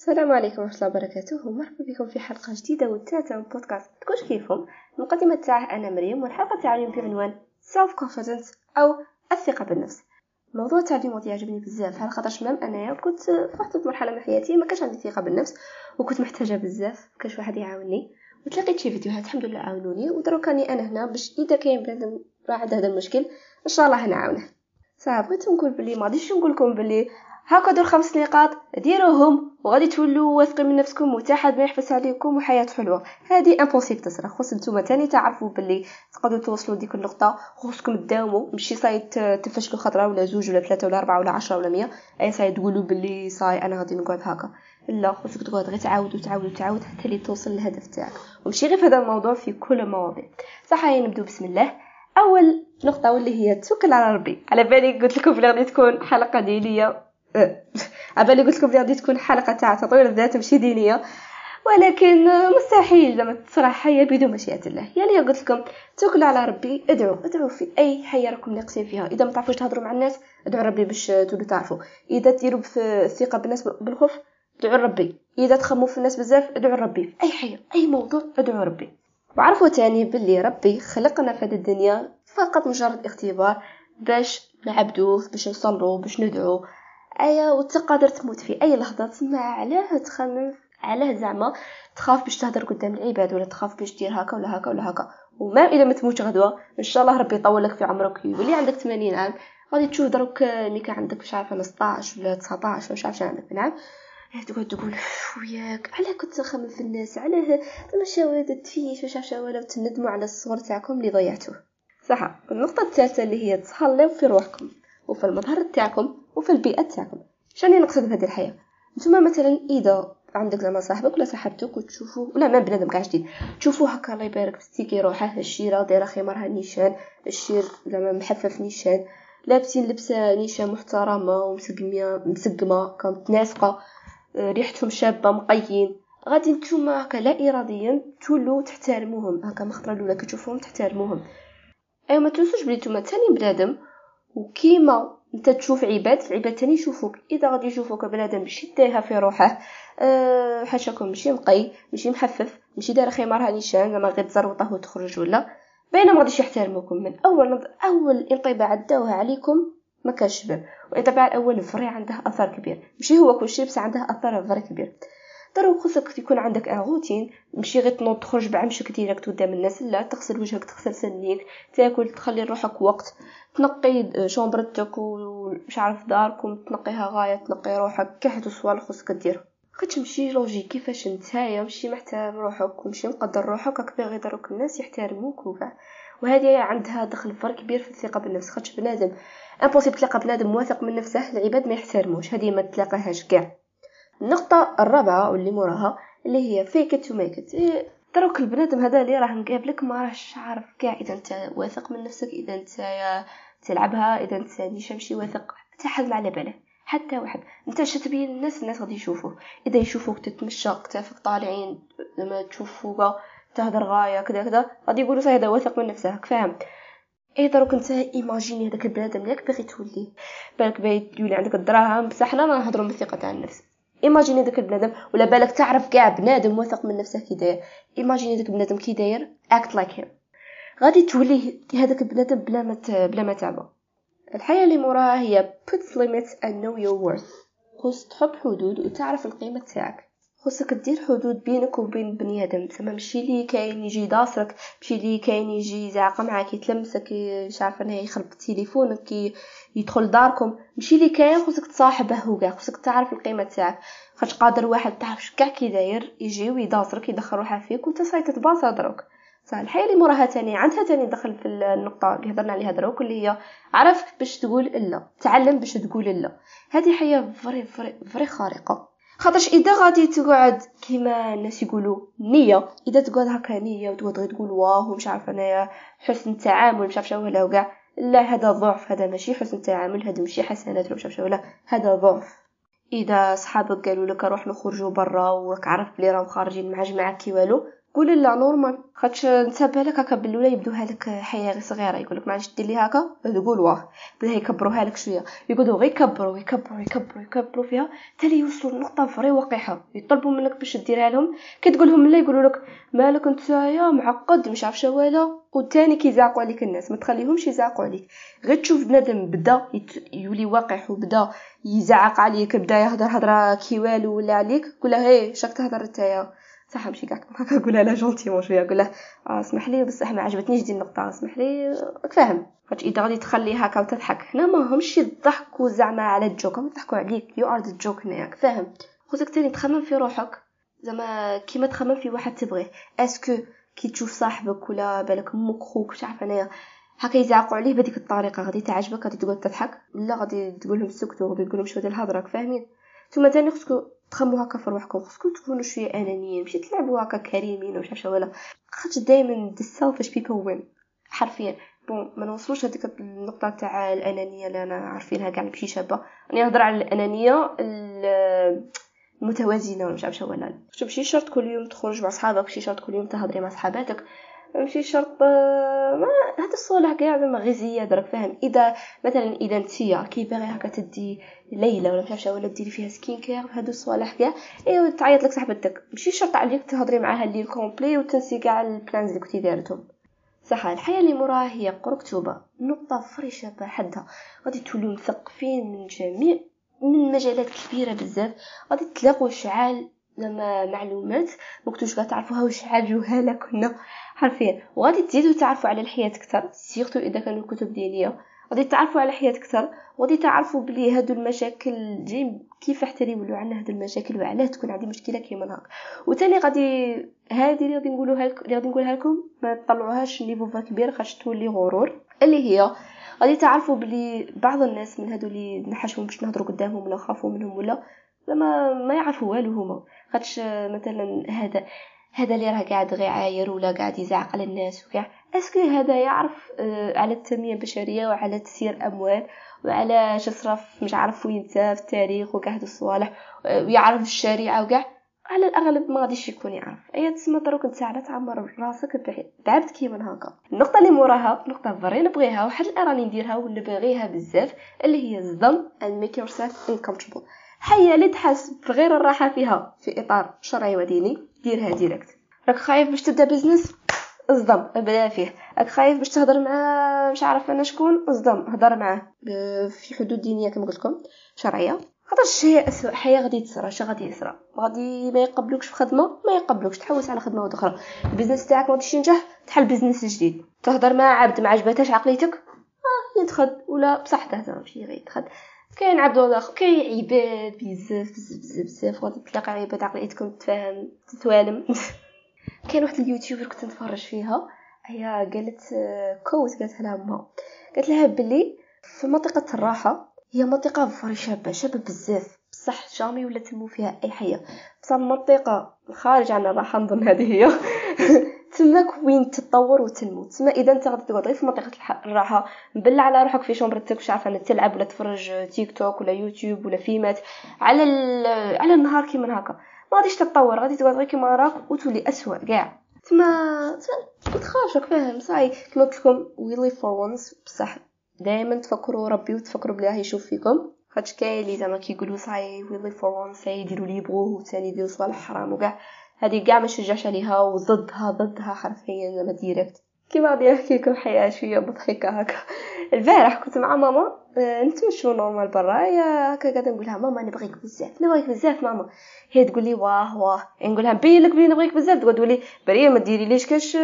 السلام عليكم ورحمة الله وبركاته. ومرحبا بكم في حلقة جديدة والثالثة من بودكاست تكونش كيفهم المقدمة تاعه أنا مريم والحلقة تاع اليوم بعنوان self confidence أو الثقة بالنفس. الموضوع تاع اليوم يعجبني بزاف. على خاطرش même أنايا كنت في واحد المرحله من حياتي ما كانش عندي ثقة بالنفس وكنت محتاجة بزاف كاش واحد يعاونني. وتلاقيت شي فيديوهات الحمد لله عاونوني ودروك أني أنا هنا باش إذا كاين بنادم راه عنده هذا المشكل إن شاء الله نعاونه صافي بغيت نقول بلي ما غاديش نقول لكم بلي هاكا دور خمس نقاط ديروهم وغادي تولوا واثقين من نفسكم وتا ما يحبس عليكم وحياة حلوة. هذه impossible تصرا خص نتوما تاني تعرفوا بلي تقدروا توصلوا ديك النقطة. خصكم تداوموا. ماشي صاي تفشلوا خطرة ولا زوج ولا ثلاثة ولا أربعة ولا عشرة ولا مية. أي صاي تقولوا بلي صاي أنا غادي نقعد هكا. لا خصك تقعد. غير تعاود وتعاود وتعاود حتى لي توصل للهدف تاعك. ومشي غير في هذا الموضوع في كل المواضيع. صح نبدو بسم الله. أول نقطة واللي هي توكل على ربي على بالي قلت لكم بلي غادي تكون حلقة دينية. عبالي قلت لكم غادي تكون حلقة تاع تطوير الذات ماشي دينيه ولكن مستحيل زعما تصرح حياة بدون مشيئة الله. يعني قلت لكم توكلوا على ربي ادعوا ادعوا في أي حياة راكم ناقصين فيها. إذا ما تعرفوش تهضروا مع الناس ادعوا ربي باش تولوا تعرفوا. إذا ديروا في الثقه بالناس بالخوف ادعوا ربي. إذا تخموا في الناس بزاف ادعوا ربي. في أي حياة أي موضوع ادعوا ربي. وعرفوا تاني باللي ربي خلقنا في هذه الدنيا فقط مجرد اختبار باش نعبدوه باش نصلوا باش ندعو. أيا وتقدر تموت في أي لحظة. تسمع علاه تخمم علاه زعما. تخاف باش تهدر قدام العباد ولا تخاف باش دير هكا ولا هكا ولا هكا. وما إذا ما تموتش غدوة إن شاء الله ربي يطول لك في عمرك. يولي عندك 80 عام. غادي تشوف دروك ملي كان عندك مش عارفة 16 ولا 19 مش عارفة عندك نعم تقعد تقول وياك. علاه كنت نخمم في الناس علاه ماشي ولد تفيش مش عارفة ولا تندموا على الصغر تاعكم اللي ضيعتوه. صح النقطة الثالثة اللي هي تصليو في روحكم. وفي المظهر تاعكم وفي البيئة تاعكم. شنو نقصد بهذه الحياة؟ نتوما مثلا إذا عندك زعما صاحبك ولا صاحبتك وتشوفوا ولا ما بنادم كاع جديد تشوفوا هكا الله يبارك في كي روحه الشيرة دايرة خمارها نيشان الشير زعما محفف نيشان لابسين لبسة نيشان محترمة ومسقمية مسقمة كانت ناسقة ريحتهم شابة مقيين. غادي نتوما هكا لا اراديا تولوا تحترموهم. هكا من الخطره الأولى كتشوفوهم تحترموهم. ايوا ما تنسوش بلي نتوما تاني بنادم وكيما انت تشوف عباد العباد تاني يشوفوك. إذا غادي يشوفوك بنادم ماشي تايها في روحه أه حاشاكم ماشي نقي ماشي محفف ماشي دايره خمارها نيشان زعما غير تزروطه وتخرج ولا. باينه ما غاديش يحترموكم. من أول أول انطباع داوها عليكم ما كانش بان والانطباع الأول very عنده أثر كبير. ماشي هو كل شيء بس عنده أثر very كبير. ضروري خصك يكون عندك une routine ماشي غير تنوض تخرج بعمشك direct قدام الناس لا تغسل وجهك تغسل سنيك تاكل تخلي روحك وقت تنقي شومبرتك ومش عارف داركم تنقيها غايه تنقي روحك كاع صوالح خصك دير. كتمشي logique كيفاش نتايا ماشي محترم روحك ومشي مقدر روحك راك باغي دروك الناس يحترموك وكاع. وهذه عندها دخل فرق كبير في الثقة بالنفس خاطش بنادم impossible تلقى بنادم واثق من نفسه العباد ما يحترموش هذه ما تلاقاهاش كاع. النقطة الرابعة واللي موراها اللي هي fake to make it دروك البنادم هذا اللي راه مقابلك ما راهش عارف كاع. إذا أنت واثق من نفسك إذا أنت تلعبها إذا أنت مش واثق حتى حد ما على باله. حتى واحد. أنت اش تبين الناس الناس غادي يشوفوك إذا يشوفوك تتمشى كتافك طالعين لما تشوف تهدر غاية كذا كذا غادي يقولوا هذا واثق من نفسه فاهم. اي دروك أنت ايماجيني هذاك البنادم ياك باغي تولي. بالك باغي يولي عندك الدراهم بصح حنا نهضروا بالثقه تاع النفس. ايماجيني داك البنادم ولا بالك تعرف كاع بنادم واثق من نفسه كي داير. ايماجيني داك البنادم كي داير act like him غادي تولي هذاك البنادم بلا ما بلا ما تعبه. الحياة اللي موراها هي put limits and know your worth. خص تحط حدود وتعرف القيمة تاعك. خصك دير حدود بينك وبين بني آدم. زعما ماشي لي كاين يجي داسرك ماشي لي كاين يجي يزعق معاك يتلمسك مش عارفه أنا يخرب تليفونك يدخل داركم. ماشي لي كاين خصك تصاحبه هو كاع خصك تعرف القيمة تاعك. خاطر قادر واحد تعرفش كاع كي داير يجي ويداسرك يدخل روحه فيك وانت صاي تتباصى دروك صح الحياة اللي موراها تاني عندها تاني دخل في النقطة اللي هضرنا عليها دروك اللي هي عرف باش تقول لا تعلم باش تقول لا. هذه حياة very very very خارقة. خاطرش إذا غادي تقعد كيما الناس يقولوا نية إذا تقعد هكا نية وتقعد غير تقول واه مش عارفة انايا حسن التعامل مش عارفة ولا وكاع لا هذا ضعف هذا ماشي حسن التعامل هذا ماشي حسنات ولا مش عارفة ولا. هذا ضعف. إذا صحابك قالوا لك روح نخرجوا برا وراك عارف بلي راهم خارجين مع جماعة كي والو قول لا normal. خاطش نتابع لك هكا بالأولى يبدوها لك حياة غير صغيرة. يقول لك معليش دير لي هكا؟ تقول واه. بدا يكبروها لك شوية. يقعدوا غير يكبروا يكبروا يكبروا يكبروا فيها حتى يوصلوا لنقطة very وقيحه يطلبوا منك باش ديرها لهم. كي تقول لهم لا يقولوا لك مالك أنت يا معقد مش عارف شوالا وثاني كيزعقوا عليك الناس. ما تخليهمش يزعقوا عليك. غير تشوف بنادم بدا يولي واقح وبدا يزعق عليك بدا يهضر هضرة كي والو ولا عليك. قول له هي شاك تهضر نتايا صح ماشي كاع نقولها لا gentiment شوية نقول له آه اسمح لي بصح ما عجبتنيش دي النقطة اسمح لي راك فاهم خاطر إذا غادي تخلي هكا وتضحك. هنا ما همش يضحكوا زعما على ال joke هم يضحكوا عليك. you are the joke هناك فاهم خصك تاني تخمم في روحك. زعما كيما تخمم في واحد تبغيه. est-ce que كي تشوف صاحبك ولا بالك أمك خوك عارفة انايا هكا يزعقوا عليه بهذيك الطريقة. غادي تعجبك غادي تقعد تضحك. لا غادي تقول لهم سكتوا غادي تقول لهم شو هذه الهضره فاهمين؟ ثم تاني خصكم تخمو هكا في روحكم. خصكم تكونوا شوية أنانيين ماشي تلعبوا هكا كريمين ولا شي ولا خاطر دائما the selfish people win. حرفيا. bon ما نوصلوش هذيك النقطة تاع الأنانية اللي أنا عارفينها كاع بشي شابة. راني نهضر على الأنانية المتوازنة مش عارفة ولا شوف ماشي شرط كل يوم تخرج مع صحابك ماشي شرط كل يوم تهضري مع صحاباتك. ماشي شرط ما هذا الصالح كاع زعما غير زياده راك فاهم؟ إذا مثلا إذا نتيا كي باغي هكا تدي ليله ولا مش ولا ديري فيها سكين كير هادو الصوالح كاع ايوا تعيط لك صاحبتك. ماشي شرط عليك تهضري معاها الليل كومبلي وتنسي كاع البلانز اللي كنتي دارتهم صح الحياة اللي موراها هي قركتوبة نقطة فريشة بحدها. غادي تولوا مثقفين من جميع من مجالات كبيرة بزاف غادي تلاقوا شعال زعما معلومات مكنتوش تعرفوها وشحال جهالة كنا حرفيا. وغادي تزيدوا تعرفوا على الحياة أكثر. سيرتو إذا كانوا الكتب دينية غادي تعرفوا على الحياة أكثر. وغادي تعرفوا بلي هادو المشاكل جاي كيف حتى يولوا عندنا هاد المشاكل وعلاه تكون عندي مشكلة كيما هاك وثاني غادي هادي اللي غادي نقولوها لكم اللي غادي نقولها لكم ما تطلعوهاش لنيفو كبير خاطش تولي غرور. اللي هي غادي تعرفوا بلي بعض الناس من هادو اللي نحشهم باش نهضروا قدامهم ولا نخافوا منهم ولا زعما ما يعرفوا والو هما. خاطش مثلا هذا هذا اللي راه قاعد غير عاير ولا قاعد يزعق على الناس وكاع. اسكو هذا يعرف آه، على التنمية البشرية وعلى تسيير أموال وعلى شصرف مش عارف وين في التاريخ وكاع هاد الصوالح آه، ويعرف الشريعة وكاع؟ على الأغلب ما غاديش يكون يعرف. اي تسمى دروك انت على تعمر راسك بعبد كيما هكا. النقطة اللي موراها نقطة very نبغيها وحد الان راني نديرها ونبغيها بزاف اللي هي الظن and make yourself uncomfortable. حية اللي تحس بغير الراحة فيها. في إطار شرعي وديني. ديرها direct راك خايف باش تبدأ business اصدم. ابدا فيه. راك خايف باش تهضر مع مش عارف أنا شكون؟ اصدم. هضر معاه. في حدود دينية كما قلت لكم. شرعية. خاطر الشيء اسوء حياه غادي تصرا اش غادي يصرا غادي ما يقبلوكش في خدمة ما يقبلوكش. تحوس على خدمة أخرى. ال business تاعك ما غاديش ينجح تحل business جديد. تهضر مع عبد ما عجبتهاش عقليتك؟ آه يدخل ولا بصح تهضر ماشي غير يدخل كاين عبد اخر كاين عباد بزاف بزاف بزاف بزاف. غادي تلاقي عباد عقليتكم تفاهم تتوالم. كاين واحد ال YouTuber كنت نتفرج فيها. هي قالت quote قالت لها ما. قالت لها بلي في منطقة الراحة هي منطقة very شابة شابة بزاف. بصح jamais ولا تنمو فيها أي حيه بصح منطقة خارج عن الراحه نظن هذه هي. تماك وين تتطور وتنمو. تما إذا أنت غادي تقعد غير في منطقة الراحه مبلعة على روحك في chambre تك مش عارفة تلعب ولا تفرج تيك توك ولا يوتيوب ولا فيلمات على النهار كيما هكا. ما غاديش تتطور غادي تقعد غير كيما راك وتولي اسوء كاع. تما تخافش فاهم صاي كما قلت لكم we live for once بصح دائما تفكروا ربي وتفكروا بلي راه يشوف فيكم. خاطش كاين اللي زعما كيقولوا صاي we live for once يديروا لي يبغوه وثاني يديروا صوالح حرام وكاع. هذه كاع ما شجعش عليها وضدها ضدها حرفيا زعما direct كيما غادي نحكي لكم حياة شوية مضحكة هكا. البارح كنت مع ماما آه، نتمشوا normal برا. يا هكا قاعدة نقول لها ماما نبغيك بزاف نبغيك بزاف ماما. هي تقول لي واه واه. نقول لها نبين لك بلي نبغيك بزاف. تقول لي بريه ما ديري ليش كاش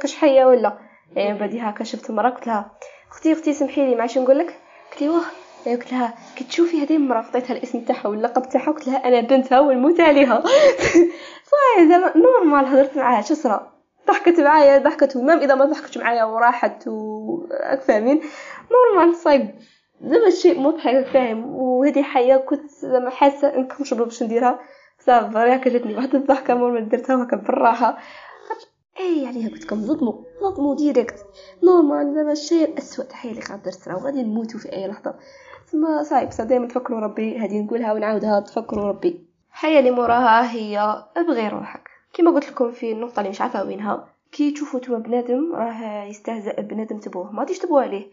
كاش حيه ولا؟ يعني بعدي هكا شفت المراه قلت لها أختي أختي سمحي لي معليش نقول لك؟ قلت لي واه. قلت لها كي تشوفي هذه المرأة عطيتها الاسم تاعها واللقب تاعها؟ قلت لها أنا بنتها ونموت عليها. صاي زعما نورمال هضرت معاها شو صرا؟ ضحكت معايا ضحكت ومام إذا ما ضحكتش معايا وراحت و فاهمين؟ نورمال صايب زعما شيء مضحك فاهم. وهذه حياة كنت زعما حاسة إنكم شباب باش نديرها؟ صافي هكا جاتني واحد الضحكة مور ما درتها هكا بالراحة. إي عليها قلت لكم ظلموا ظلموا ديريكت نورمال زعما الشيء الاسوء تحية اللي غادر تصرا وغادي نموتوا في أي لحظة. تما صايب دائما تفكروا ربي هذه نقولها ونعاودها تفكروا ربي. الحياة اللي موراها هي ابغي روحك. كما قلت لكم في النقطة اللي مش عارفة وينها. كي تشوفوا نتوما بنادم راه يستهزأ بنادم تبوه. ما غاديش تبوه عليه.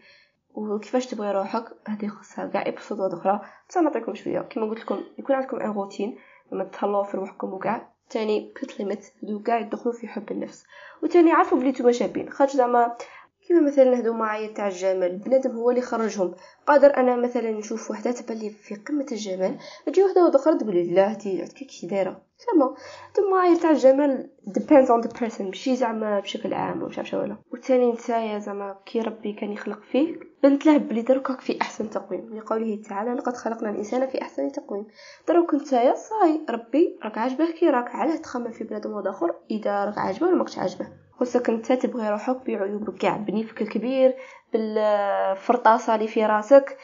وكيفاش تبغي روحك؟ هذه خصها كاع épisodات أخرى. حتى نعطيكم شوية كما قلت لكم يكون عندكم une routine ما تهلاو في روحكم وكاع. تاني put limit هادو كاع يدخلوا في حب النفس. وتاني عارفوا بلي نتوما شابين. خاطر زعما كيما مثلا هادو معايير تاع الجمال بنادم هو اللي خرجهم. قادر أنا مثلا نشوف وحدة تبان في قمة الجمال تجي وحدة أخرى تقول لي لا هادي كي دايرة. فما هادو معايير تاع الجمال depends on the person ماشي زعما بشكل عام ولا مش ولا وثاني نتايا زعما كي ربي كان يخلق فيك بنت له بلي دروك في أحسن تقويم. لقوله تعالى لقد خلقنا الإنسان في أحسن تقويم. دروك نتايا صاي ربي راك عاجبه كي راك علاه تخمم في بنادم آخر إذا راك عاجبه ولا ماكش عاجبه. خصك انت تبغي روحك بعيوبك كاع. بنيفك الكبير بالفرطاسة اللي في راسك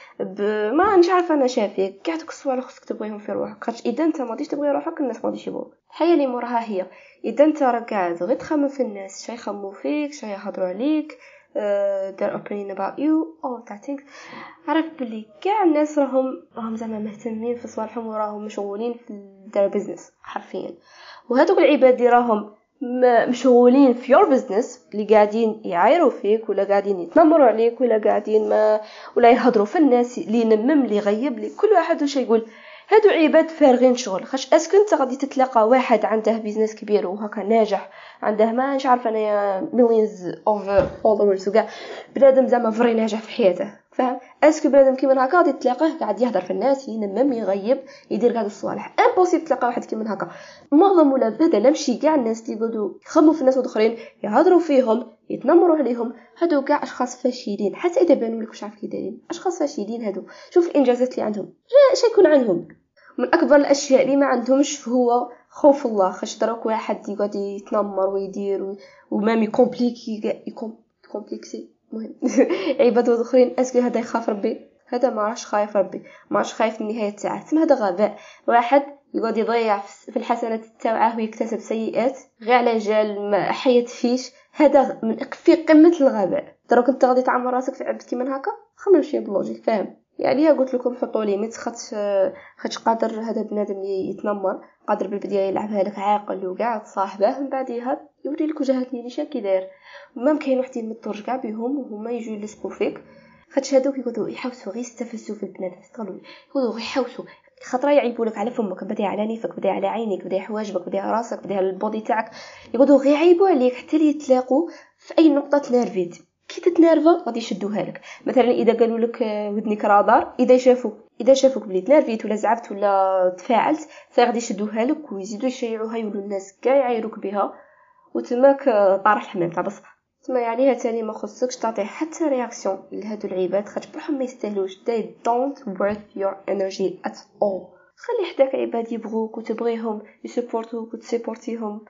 ما مش عارفة أنا شافيك كاع دوك الصوالح خصك تبغيهم في روحك. خاطر إذا أنت ما تبغي روحك الناس ما يبغوك. الحياة اللي موراها هي. إذا أنت راك قاعد غير تخمم في الناس. شي يخمموا فيك شي يهضروا عليك their opinion about you all that things عرف بلي كاع الناس راهم راهم زعما مهتمين في صوالحهم وراهم مشغولين في their business حرفيا. وهذوك العباد اللي راهم مشغولين في your business اللي قاعدين يعايروا فيك ولا قاعدين يتنمروا عليك ولا قاعدين ما ولا يهضروا في الناس اللي ينمم اللي يغيب لي كل واحد وش يقول. هادو عباد فارغين شغل خاش est-ce que أنت غادي تتلاقى واحد عنده business كبير وهكا ناجح عنده ما نش انايا millions of followers وكاع بنادم زعما vrai ناجح في حياته. فاهم est-ce que بنادم كيما هكا غادي تلاقيه قاعد يهضر في الناس ينمم يغيب يدير كاع الصوالح. impossible تلقى واحد كيما هكا. معظم ولا هذا لا مشي كاع الناس اللي يقعدوا يخمموا في الناس الاخرين يهضروا فيهم يتنمروا عليهم. هادو كاع أشخاص فاشلين. حتى إذا بانوا لك واش عارف كي دايرين. أشخاص فاشلين هادو. شوف الإنجازات اللي عندهم. اش يكون عندهم من أكبر الأشياء اللي ما عندهمش هو خوف الله. خاش دروك واحد يقعد يتنمر ويدير و même يcompliquer يcomplexer. المهم. عباد اخرين est-ce que هذا يخاف ربي. هذا ما راش خايف ربي. ما راش خايف من النهاية تاعه تسمى هذا غباء. واحد يقعد يضيع في الحسنات تاعه ويكتسب سيئات. غير على جال ما حيت فيش. هذا من في قمة الغباء. دروك انت غادي تعمر راسك في عبد كيما هكا؟ خمم شوية ب logique فاهم؟ يعني قلت لكم حطوا limites خاطش خاطش قادر هذا بنادم يتنمر. قادر بالبداية يلعبها لك عاقل وكاع تصاحبه من بعدها يوري لك وجهات نيشان كي داير. même كاين واحد يمطرج كاع بهم وهما يجوا يلصقوا فيك. خاطش هادوك يقعدوا يحوسوا غير يستفزوا في البنات يستغلوا يقعدوا غير يحوسوا خطره يعيبوا لك على فمك بدي على نيفك بدي على عينيك بدي حواجبك على راسك على ال body تاعك. يقعدوا غير يعيبوا عليك حتى يتلاقوا في أي نقطة تnerveيت كي تتnerveا غادي يشدوها لك. مثلا إذا قالوا لك ودنك رادار إذا شافوك إذا شافوك بلي تnerveيت ولا زعفت ولا تفاعلت فغادي يشدوها لك ويزيدوا يشيعوها يقولوا الناس كاع يعايروك بها. وتماك طارح الحمام تاع بصح. تما يعني تاني ما خصكش تعطي حتى réaction لهادو العباد خاطر بروحهم ما يستاهلوش. They don't worth your energy at all. خلي حداك عباد يبغوك وتبغيهم يسبورتوك وتسيبورتيهم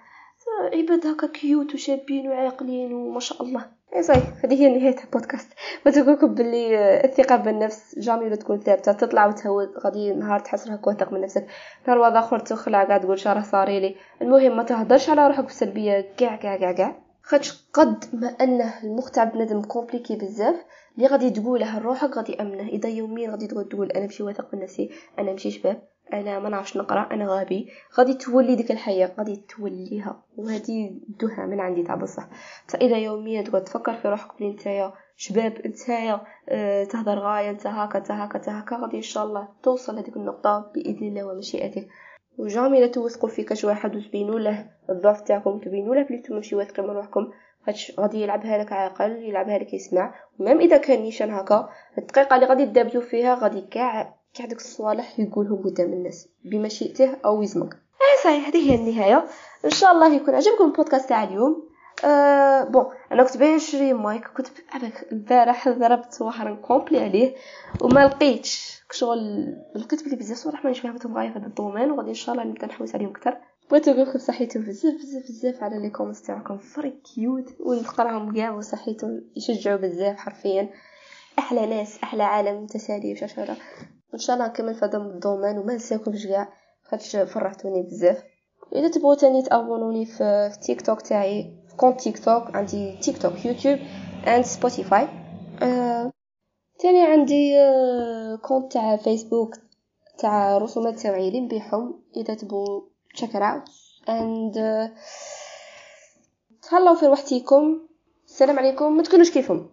عباد هكا cute وشابين وعاقلين وما شاء الله. صاي هذه هي نهاية البودكاست. بتقولكم باللي الثقة بالنفس jamais ولا تكون ثابتة تطلع وتهود غادي نهار تحس روحك واثق من نفسك. نهار واحد أخر تخلع قاعد تقول شرح صاري لي. المهم ما تهدرش على روحك بسلبية. كاع كاع كاع كاع خاطش قد ما انه المخ تاع بنادم كومبليكي بزاف. اللي غادي تقوله لروحك غادي أمنه. إذا يوميا غادي تقول أنا ماشي واثق من نفسي أنا ماشي شباب. أنا ما نعرفش نقرأ أنا غبي. غادي تولي ديك الحياة غادي توليها. وهذه دوها من عندي تاع بصح. اذا يوميا تقعد تفكر في روحك بلي نتايا. شباب نتايا آه تهضر غاية انت هكا انت هكا انت هكا. غادي إن شاء الله توصل لهذيك النقطة بإذن الله ومشيئته وجامي لا توثقوا في كاش واحد وتبينوا له الضعف تاعكم تبينوا له بلي نتوما ماشي واثقين من روحكم. غادي يلعبها لك عاقل يلعبها لك يسمع. ومام إذا كان نيشان هكا الدقيقة اللي غادي تدابزو فيها غادي كاع كاع داك الصوالح يقولهم قدام الناس بمشيئته أو يزمك اي صحيح هذه هي النهاية. إن شاء الله يكون عجبكم البودكاست تاع اليوم. أه بون أنا كنت باغي نشري مايك كنت البارح ضربت وحرا كومبلي عليه وما لقيتش. شغل لقيت بلي بزاف صوالح مانيش فاهمتهم غايه في هذا ال domaine وغادي إن شاء الله نبدأ نحوس عليهم أكثر. بغيت نقولكم صحيتو بزاف بزاف بزاف على les comments تاعكم. very cute ونقراهم كاع وصحيتهم يشجعوا بزاف حرفيا. أحلى ناس أحلى عالم متسالي وشاشره وان شاء الله نكمل في هذا ال domaine وما نساكمش كاع خاطش فرحتوني بزاف. إذا تبغوا تاني تabonnوني في تيك توك تاعي في compte تيك توك عندي تيك توك يوتيوب and Spotify آه. تاني عندي آه compte تاع فيسبوك تاع رسومات توعيه اللي نبيعهم إذا تبغوا check out uh, تهلاو في روحتيكم. السلام عليكم. ما تكونوش كيفهم